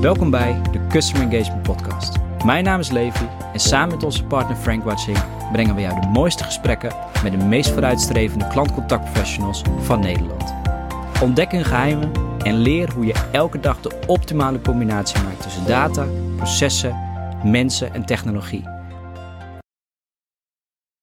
Welkom bij de Customer Engagement Podcast. Mijn naam is Levi en samen met onze partner Frank Watching brengen we jou de mooiste gesprekken met de meest vooruitstrevende klantcontactprofessionals van Nederland. Ontdek hun geheimen en leer hoe je elke dag de optimale combinatie maakt tussen data, processen, mensen en technologie